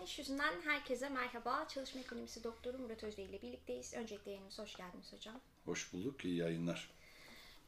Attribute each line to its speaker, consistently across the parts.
Speaker 1: Senin iş yüzünden herkese merhaba. Çalışma ekonomisi doktoru Murat Özbey ile birlikteyiz. Öncelikle yayınımıza hoş geldiniz hocam.
Speaker 2: Hoş bulduk, iyi yayınlar.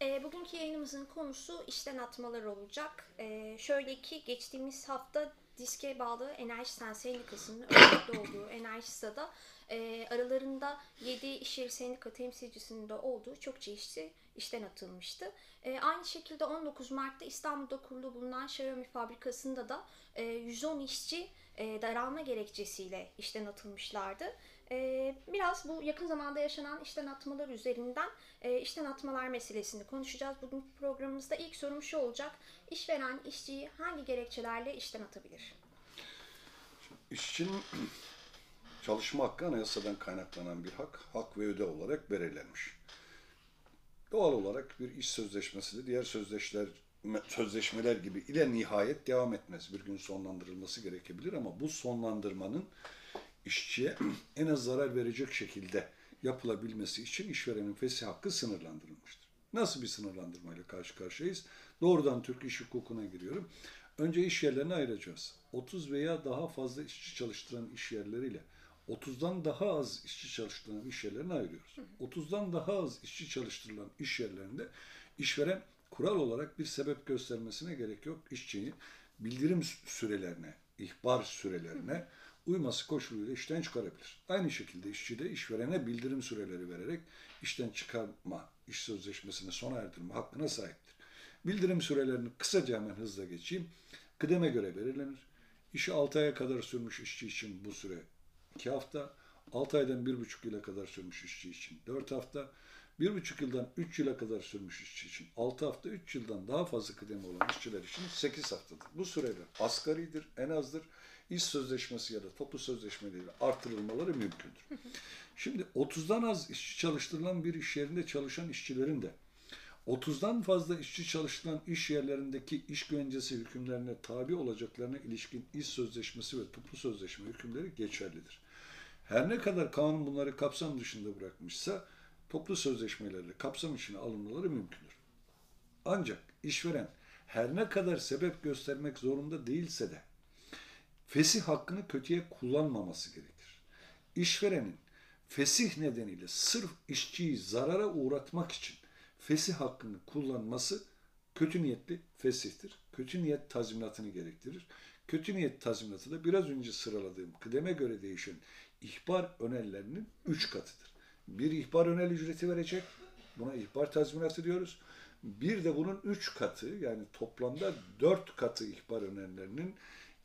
Speaker 1: E, bugünkü yayınımızın konusu işten atmalar olacak. E, şöyle ki geçtiğimiz hafta diske bağlı Enerji Sen Sendikası'nın örgütlü olduğu Enerji SA'da e, aralarında 7 iş yeri sendika temsilcisinin de olduğu çokça işçi işten atılmıştı. E, aynı şekilde 19 Mart'ta İstanbul'da kurulu bulunan Xiaomi fabrikasında da e, 110 işçi e, daralma gerekçesiyle işten atılmışlardı. E, biraz bu yakın zamanda yaşanan işten atmalar üzerinden e, işten atmalar meselesini konuşacağız. Bugün programımızda ilk sorum şu olacak. İşveren işçiyi hangi gerekçelerle işten atabilir?
Speaker 2: İşçinin çalışma hakkı anayasadan kaynaklanan bir hak, hak ve öde olarak belirlenmiş. Doğal olarak bir iş sözleşmesi de diğer sözleşmeler, sözleşmeler gibi ile nihayet devam etmez. Bir gün sonlandırılması gerekebilir ama bu sonlandırmanın işçiye en az zarar verecek şekilde yapılabilmesi için işverenin fesih hakkı sınırlandırılmıştır. Nasıl bir sınırlandırmayla karşı karşıyayız? Doğrudan Türk İş Hukuku'na giriyorum. Önce iş yerlerini ayıracağız. 30 veya daha fazla işçi çalıştıran iş yerleriyle 30'dan daha az işçi çalıştıran iş yerlerini ayırıyoruz. 30'dan daha az işçi çalıştırılan iş yerlerinde işveren kural olarak bir sebep göstermesine gerek yok. İşçiyi bildirim sürelerine, ihbar sürelerine uyması koşuluyla işten çıkarabilir. Aynı şekilde işçi de işverene bildirim süreleri vererek işten çıkarma, iş sözleşmesini sona erdirme hakkına sahiptir. Bildirim sürelerini kısaca hemen hızla geçeyim. Kıdeme göre belirlenir. İşi 6 aya kadar sürmüş işçi için bu süre 2 hafta, 6 aydan 1,5 yıla kadar sürmüş işçi için 4 hafta, 1,5 yıldan 3 yıla kadar sürmüş işçi için 6 hafta, 3 yıldan daha fazla kıdemi olan işçiler için 8 haftadır. Bu süreler asgaridir, en azdır. İş sözleşmesi ya da toplu sözleşmeleriyle artırılmaları mümkündür. Şimdi 30'dan az işçi çalıştırılan bir iş yerinde çalışan işçilerin de 30'dan fazla işçi çalıştırılan iş yerlerindeki iş güvencesi hükümlerine tabi olacaklarına ilişkin iş sözleşmesi ve toplu sözleşme hükümleri geçerlidir. Her ne kadar kanun bunları kapsam dışında bırakmışsa toplu sözleşmelerle kapsam içine alınmaları mümkündür. Ancak işveren her ne kadar sebep göstermek zorunda değilse de fesih hakkını kötüye kullanmaması gerekir. İşverenin fesih nedeniyle sırf işçiyi zarara uğratmak için fesih hakkını kullanması kötü niyetli fesihtir. Kötü niyet tazminatını gerektirir. Kötü niyet tazminatı da biraz önce sıraladığım kıdeme göre değişen ihbar önerilerinin üç katıdır. Bir ihbar önel ücreti verecek. Buna ihbar tazminatı diyoruz. Bir de bunun üç katı yani toplamda dört katı ihbar önerilerinin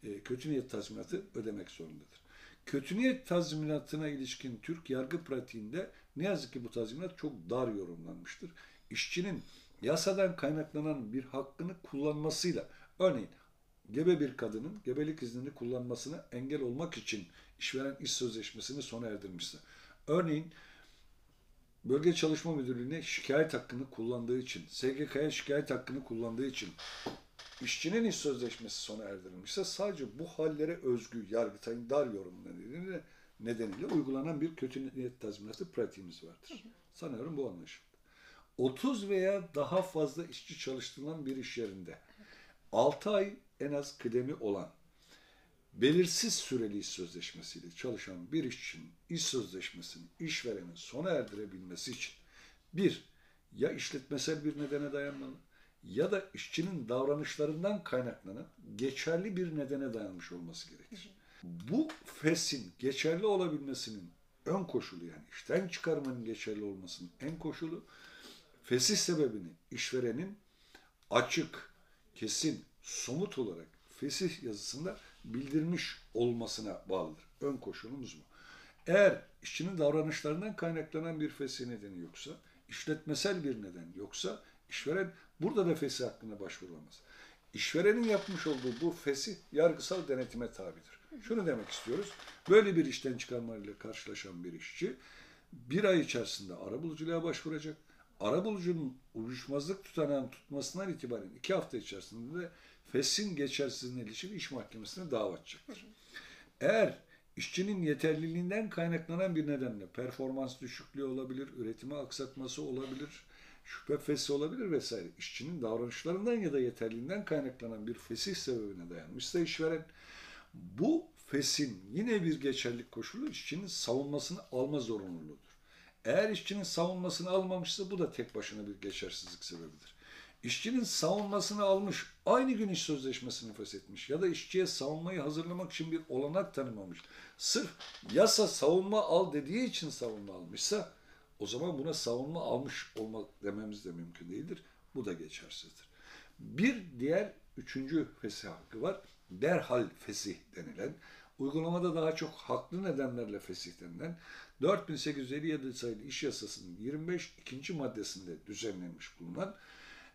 Speaker 2: e, kötü niyet tazminatı ödemek zorundadır. Kötü niyet tazminatına ilişkin Türk yargı pratiğinde ne yazık ki bu tazminat çok dar yorumlanmıştır. İşçinin yasadan kaynaklanan bir hakkını kullanmasıyla, örneğin gebe bir kadının gebelik iznini kullanmasına engel olmak için işveren iş sözleşmesini sona erdirmişse, örneğin bölge çalışma müdürlüğüne şikayet hakkını kullandığı için, SGK'ya şikayet hakkını kullandığı için işçinin iş sözleşmesi sona erdirilmişse sadece bu hallere özgü Yargıtay'ın dar yorumu nedeniyle, nedeniyle uygulanan bir kötü niyet tazminatı pratiğimiz vardır. Sanıyorum bu anlaşıldı. 30 veya daha fazla işçi çalıştırılan bir iş yerinde 6 ay en az kıdemi olan belirsiz süreli iş sözleşmesiyle çalışan bir işçinin iş sözleşmesini işverenin sona erdirebilmesi için bir, ya işletmesel bir nedene dayanmalı ya da işçinin davranışlarından kaynaklanan geçerli bir nedene dayanmış olması gerekir. Bu fesin geçerli olabilmesinin ön koşulu yani işten çıkarmanın geçerli olmasının en koşulu fesih sebebini işverenin açık, kesin, somut olarak fesih yazısında bildirmiş olmasına bağlıdır. Ön koşulumuz bu. Eğer işçinin davranışlarından kaynaklanan bir fesih nedeni yoksa, işletmesel bir neden yoksa işveren burada da fesih hakkında başvurulamaz. İşverenin yapmış olduğu bu fesih yargısal denetime tabidir. Şunu demek istiyoruz. Böyle bir işten çıkarmayla karşılaşan bir işçi bir ay içerisinde arabuluculuğa başvuracak. Arabulucunun uyuşmazlık tutanağını tutmasından itibaren iki hafta içerisinde de fesin geçersizliğine ilişkin iş mahkemesine dava açacaktır. Eğer işçinin yeterliliğinden kaynaklanan bir nedenle performans düşüklüğü olabilir, üretimi aksatması olabilir, şüphe fesi olabilir vesaire. İşçinin davranışlarından ya da yeterliliğinden kaynaklanan bir fesih sebebine dayanmışsa işveren bu fesin yine bir geçerlik koşulu işçinin savunmasını alma zorunluluğudur. Eğer işçinin savunmasını almamışsa bu da tek başına bir geçersizlik sebebidir. İşçinin savunmasını almış, aynı gün iş sözleşmesini feshetmiş ya da işçiye savunmayı hazırlamak için bir olanak tanımamış. Sırf yasa savunma al dediği için savunma almışsa o zaman buna savunma almış olmak dememiz de mümkün değildir. Bu da geçersizdir. Bir diğer üçüncü fesih hakkı var. Derhal fesih denilen, uygulamada daha çok haklı nedenlerle fesih denilen 4857 sayılı iş yasasının 25 ikinci maddesinde düzenlenmiş bulunan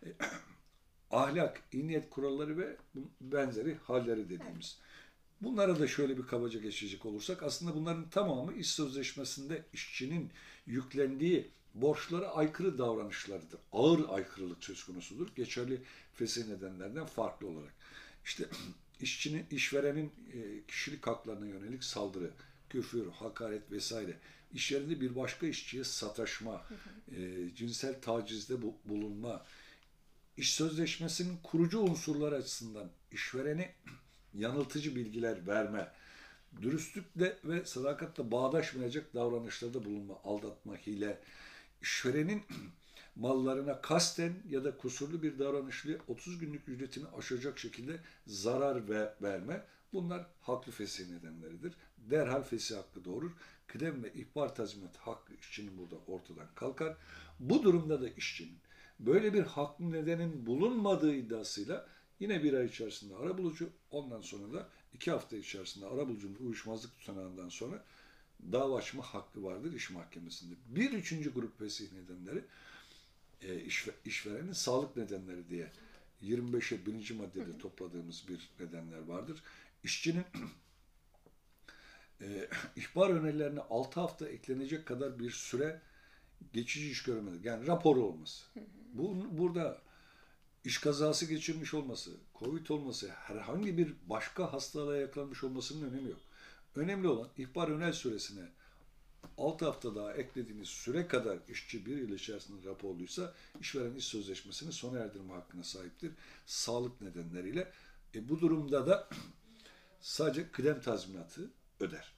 Speaker 2: ahlak, iyi niyet kuralları ve benzeri halleri dediğimiz. Bunlara da şöyle bir kabaca geçecek olursak aslında bunların tamamı iş sözleşmesinde işçinin yüklendiği borçlara aykırı davranışlarıdır. Ağır aykırılık söz konusudur. Geçerli fesih nedenlerden farklı olarak. İşte işçinin, işverenin e, kişilik haklarına yönelik saldırı, küfür, hakaret vesaire, iş yerinde bir başka işçiye sataşma, e, cinsel tacizde bulunma, iş sözleşmesinin kurucu unsurlar açısından işvereni yanıltıcı bilgiler verme, dürüstlükle ve sadakatle bağdaşmayacak davranışlarda bulunma, aldatma, hile, işverenin mallarına kasten ya da kusurlu bir davranışla 30 günlük ücretini aşacak şekilde zarar ve verme bunlar haklı fesih nedenleridir. Derhal fesih hakkı doğurur. Kıdem ve ihbar tazminat hakkı işçinin burada ortadan kalkar. Bu durumda da işçinin böyle bir haklı nedenin bulunmadığı iddiasıyla yine bir ay içerisinde ara bulucu ondan sonra da iki hafta içerisinde ara bulucunun uyuşmazlık tutanağından sonra dava açma hakkı vardır iş mahkemesinde. Bir üçüncü grup fesih nedenleri e, işve, işverenin sağlık nedenleri diye 25'e birinci maddede topladığımız bir nedenler vardır. İşçinin e, ihbar önerilerine 6 hafta eklenecek kadar bir süre geçici iş görmedi. Yani rapor olması. Bu burada iş kazası geçirmiş olması, Covid olması, herhangi bir başka hastalığa yakalanmış olmasının önemi yok. Önemli olan ihbar önel süresine 6 hafta daha eklediğiniz süre kadar işçi bir yıl içerisinde raporluysa işveren iş sözleşmesini sona erdirme hakkına sahiptir. Sağlık nedenleriyle. E, bu durumda da sadece kıdem tazminatı öder.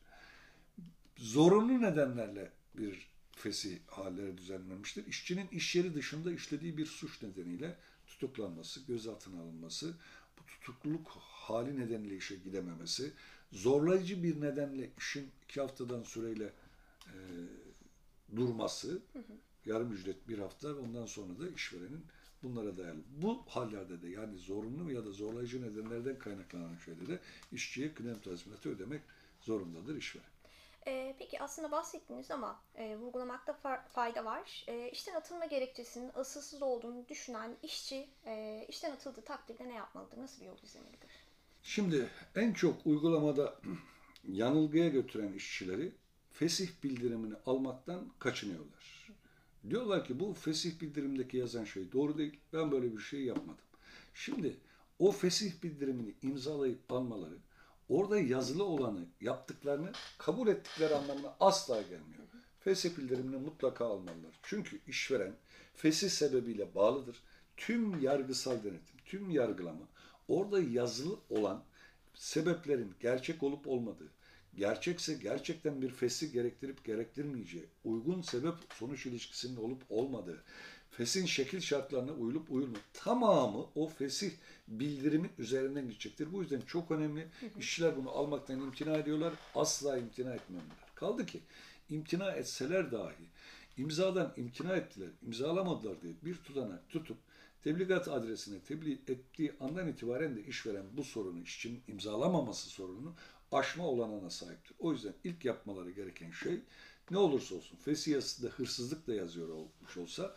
Speaker 2: Zorunlu nedenlerle bir fesih halleri düzenlenmiştir. İşçinin iş yeri dışında işlediği bir suç nedeniyle tutuklanması, gözaltına alınması, bu tutukluluk hali nedeniyle işe gidememesi, zorlayıcı bir nedenle işin iki haftadan süreyle e, durması, hı hı. yarım ücret bir hafta ondan sonra da işverenin bunlara dayalı. Bu hallerde de yani zorunlu ya da zorlayıcı nedenlerden kaynaklanan şeyde de işçiye kıdem tazminatı ödemek zorundadır işveren.
Speaker 1: E, peki aslında bahsettiniz ama e, vurgulamakta fayda var. E, işten atılma gerekçesinin asılsız olduğunu düşünen işçi e, işten atıldığı takdirde ne yapmalıdır? Nasıl bir yol izlemelidir?
Speaker 2: Şimdi en çok uygulamada yanılgıya götüren işçileri fesih bildirimini almaktan kaçınıyorlar. Diyorlar ki bu fesih bildirimdeki yazan şey doğru değil. Ben böyle bir şey yapmadım. Şimdi o fesih bildirimini imzalayıp almaları orada yazılı olanı yaptıklarını kabul ettikleri anlamına asla gelmiyor. Fesih bildirimini mutlaka almalılar. Çünkü işveren fesih sebebiyle bağlıdır. Tüm yargısal denetim, tüm yargılama orada yazılı olan sebeplerin gerçek olup olmadığı, gerçekse gerçekten bir fesih gerektirip gerektirmeyeceği, uygun sebep sonuç ilişkisinin olup olmadığı, fesin şekil şartlarına uyulup uyulma tamamı o fesih bildirimi üzerinden gidecektir. Bu yüzden çok önemli. İşçiler bunu almaktan imtina ediyorlar. Asla imtina etmemeliler. Kaldı ki imtina etseler dahi imzadan imtina ettiler, imzalamadılar diye bir tutanak tutup tebligat adresine tebliğ ettiği andan itibaren de işveren bu sorunu, işçinin imzalamaması sorununu aşma olanına sahiptir. O yüzden ilk yapmaları gereken şey ne olursa olsun fesiyasında hırsızlık da yazıyor olmuş olsa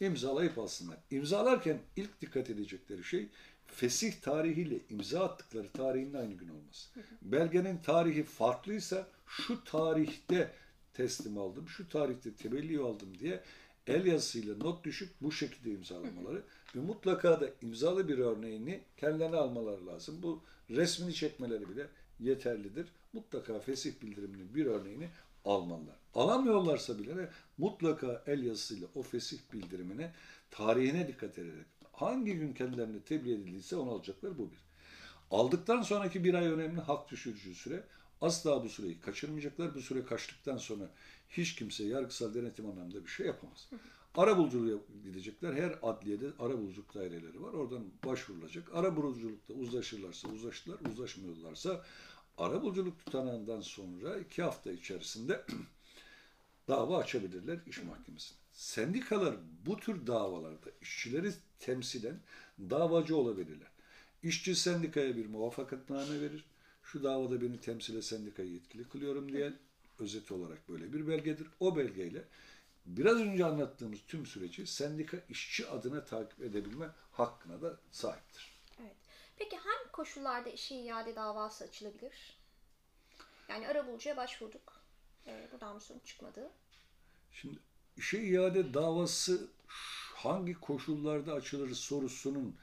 Speaker 2: imzalayıp alsınlar. İmzalarken ilk dikkat edecekleri şey fesih tarihiyle imza attıkları tarihin aynı gün olması. Belgenin tarihi farklıysa şu tarihte teslim aldım, şu tarihte tevelli aldım diye el yazısıyla not düşüp bu şekilde imzalamaları ve mutlaka da imzalı bir örneğini kendilerine almaları lazım. Bu resmini çekmeleri bile yeterlidir. Mutlaka fesih bildiriminin bir örneğini almalılar. Alamıyorlarsa bile mutlaka el yazısıyla o fesih bildirimine, tarihine dikkat ederek hangi gün kendilerine tebliğ edildiyse onu alacaklar bu bir. Aldıktan sonraki bir ay önemli hak düşürücü süre. Asla bu süreyi kaçırmayacaklar. Bu süre kaçtıktan sonra hiç kimse yargısal denetim anlamında bir şey yapamaz. Ara buluculuğa gidecekler. Her adliyede ara buluculuk daireleri var. Oradan başvurulacak. Ara buluculukta uzlaşırlarsa uzlaştılar, uzlaşmıyorlarsa ara buluculuk tutanağından sonra iki hafta içerisinde dava açabilirler iş mahkemesine. Sendikalar bu tür davalarda işçileri temsilen davacı olabilirler. İşçi sendikaya bir muvaffakatname verir. Şu davada beni temsile sendikayı yetkili kılıyorum diye özet olarak böyle bir belgedir. O belgeyle biraz önce anlattığımız tüm süreci sendika işçi adına takip edebilme hakkına da sahiptir.
Speaker 1: Peki hangi koşullarda işe iade davası açılabilir? Yani arabulucuya başvurduk. Ee, buradan bir sonuç çıkmadı.
Speaker 2: Şimdi işe iade davası hangi koşullarda açılır sorusunun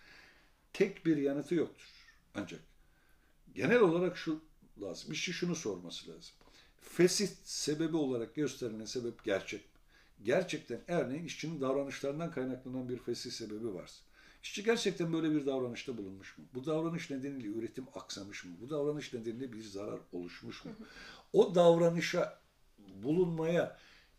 Speaker 2: tek bir yanıtı yoktur. Ancak genel olarak şu lazım. İşçi şunu sorması lazım. Fesih sebebi olarak gösterilen sebep gerçek mi? Gerçekten örneğin işçinin davranışlarından kaynaklanan bir fesih sebebi varsa. İşçi gerçekten böyle bir davranışta bulunmuş mu? Bu davranış nedeniyle üretim aksamış mı? Bu davranış nedeniyle bir zarar oluşmuş mu? O davranışa bulunmaya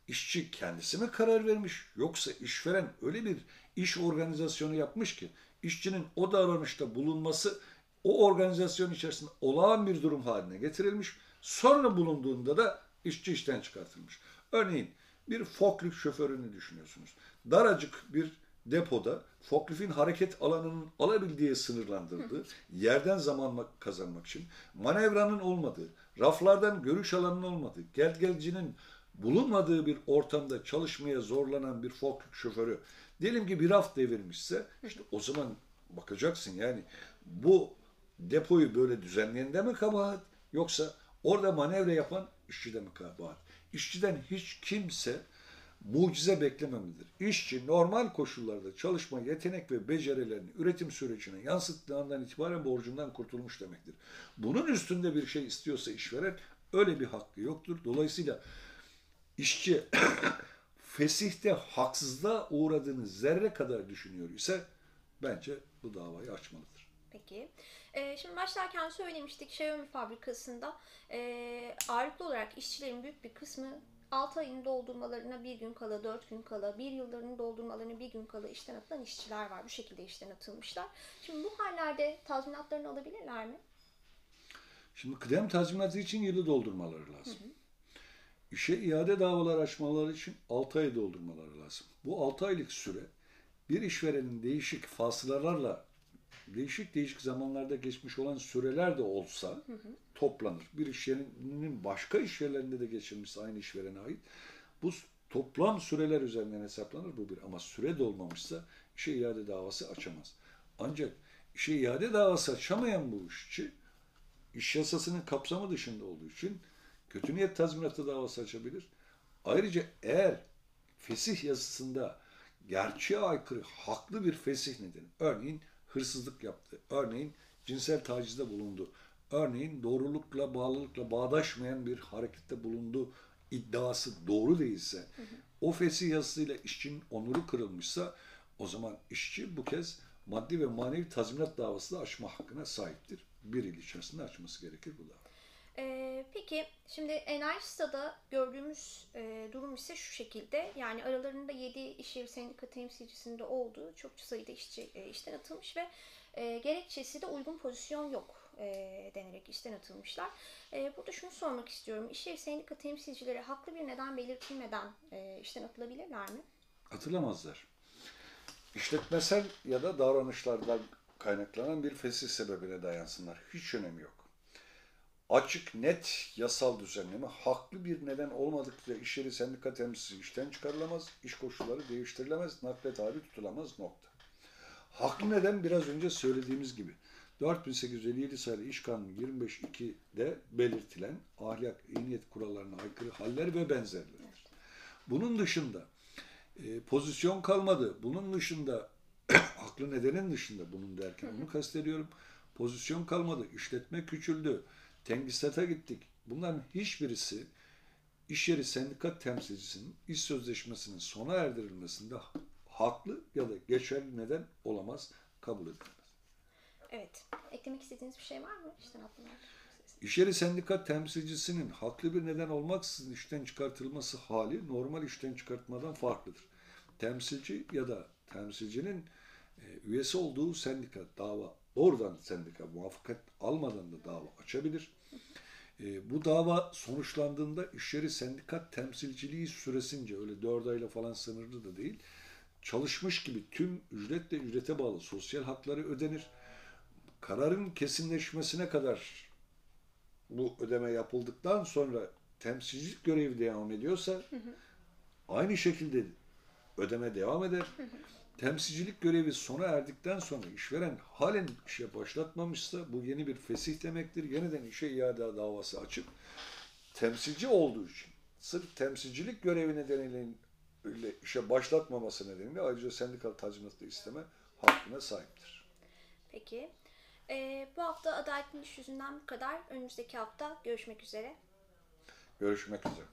Speaker 2: işçi kendisi mi karar vermiş yoksa işveren öyle bir iş organizasyonu yapmış ki işçinin o davranışta bulunması o organizasyon içerisinde olağan bir durum haline getirilmiş. Sonra bulunduğunda da işçi işten çıkartılmış. Örneğin bir forklift şoförünü düşünüyorsunuz. Daracık bir depoda forkliftin hareket alanının alabildiği sınırlandırıldığı, yerden zaman kazanmak için manevranın olmadığı, raflardan görüş alanının olmadığı, gelgelcinin bulunmadığı bir ortamda çalışmaya zorlanan bir forklift şoförü diyelim ki bir raf devirmişse işte o zaman bakacaksın yani bu depoyu böyle düzenleyende mi kabahat yoksa orada manevra yapan işçide mi kabahat? İşçiden hiç kimse mucize beklememelidir. İşçi normal koşullarda çalışma yetenek ve becerilerini üretim sürecine yansıttığı andan itibaren borcundan kurtulmuş demektir. Bunun üstünde bir şey istiyorsa işveren öyle bir hakkı yoktur. Dolayısıyla işçi fesihte haksızlığa uğradığını zerre kadar düşünüyor ise bence bu davayı açmalıdır.
Speaker 1: Peki. Ee, şimdi başlarken söylemiştik Xiaomi fabrikasında e, ağırlıklı olarak işçilerin büyük bir kısmı 6 ayını doldurmalarına bir gün kala, 4 gün kala, bir yıllarını doldurmalarına bir gün kala işten atılan işçiler var. Bu şekilde işten atılmışlar. Şimdi bu hallerde tazminatlarını alabilirler mi?
Speaker 2: Şimdi kıdem tazminatı için yılı doldurmaları lazım. Hı hı. İşe iade davalar açmaları için 6 ay doldurmaları lazım. Bu 6 aylık süre bir işverenin değişik fasılalarla değişik değişik zamanlarda geçmiş olan süreler de olsa hı hı. toplanır. Bir iş yerinin başka iş yerlerinde de geçirmişse aynı işverene ait. Bu toplam süreler üzerinden hesaplanır bu bir. Ama süre dolmamışsa işe iade davası açamaz. Ancak işe iade davası açamayan bu işçi iş yasasının kapsamı dışında olduğu için kötü niyet tazminatı davası açabilir. Ayrıca eğer fesih yazısında gerçeğe aykırı haklı bir fesih nedeni, örneğin hırsızlık yaptı, örneğin cinsel tacizde bulundu, örneğin doğrulukla, bağlılıkla bağdaşmayan bir harekette bulundu iddiası doğru değilse, hı hı. o fesih yazısıyla işçinin onuru kırılmışsa, o zaman işçi bu kez maddi ve manevi tazminat davası da açma hakkına sahiptir. Bir yıl içerisinde açması gerekir bu dava.
Speaker 1: Ee, peki şimdi Enerjisa'da gördüğümüz e, durum ise şu şekilde yani aralarında 7 iş yeri sendika temsilcisinde olduğu çok sayıda işçi e, işten atılmış ve e, gerekçesi de uygun pozisyon yok e, denerek işten atılmışlar. E, burada şunu sormak istiyorum. İş yeri sendika temsilcileri haklı bir neden belirtilmeden e, işten atılabilirler mi?
Speaker 2: Atılamazlar. İşletmesel ya da davranışlardan kaynaklanan bir fesih sebebine dayansınlar. Hiç önemi yok açık, net yasal düzenleme haklı bir neden olmadıkça iş yeri sendika temsilcisi işten çıkarılamaz, iş koşulları değiştirilemez, nakle tabi tutulamaz nokta. Haklı neden biraz önce söylediğimiz gibi 4857 sayılı İş Kanunu 25.2'de belirtilen ahlak, iyi niyet kurallarına aykırı haller ve benzerleridir. Bunun dışında e, pozisyon kalmadı. Bunun dışında haklı nedenin dışında bunun derken onu kastediyorum. Pozisyon kalmadı. işletme küçüldü Tengisat'a gittik. Bunların hiçbirisi iş yeri sendika temsilcisinin iş sözleşmesinin sona erdirilmesinde haklı ya da geçerli neden olamaz, kabul edilemez.
Speaker 1: Evet. Eklemek istediğiniz bir şey var mı? İşten atlamalar.
Speaker 2: İş yeri sendika temsilcisinin haklı bir neden olmaksızın işten çıkartılması hali normal işten çıkartmadan farklıdır. Temsilci ya da temsilcinin e, üyesi olduğu sendika dava doğrudan sendika muvaffakat almadan da dava açabilir. E, bu dava sonuçlandığında iş yeri sendika temsilciliği süresince öyle 4 ayla falan sınırlı da değil çalışmış gibi tüm ücretle ücrete bağlı sosyal hakları ödenir. Kararın kesinleşmesine kadar bu ödeme yapıldıktan sonra temsilcilik görevi devam ediyorsa aynı şekilde ödeme devam eder. Temsilcilik görevi sona erdikten sonra işveren halen işe başlatmamışsa bu yeni bir fesih demektir. Yeniden işe iade davası açıp temsilci olduğu için sırf temsilcilik görevi nedeniyle işe başlatmaması nedeniyle ayrıca sendikal tazminatı isteme hakkına sahiptir.
Speaker 1: Peki. Ee, bu hafta Adaletli İş Yüzünden bu kadar. Önümüzdeki hafta görüşmek üzere.
Speaker 2: Görüşmek üzere.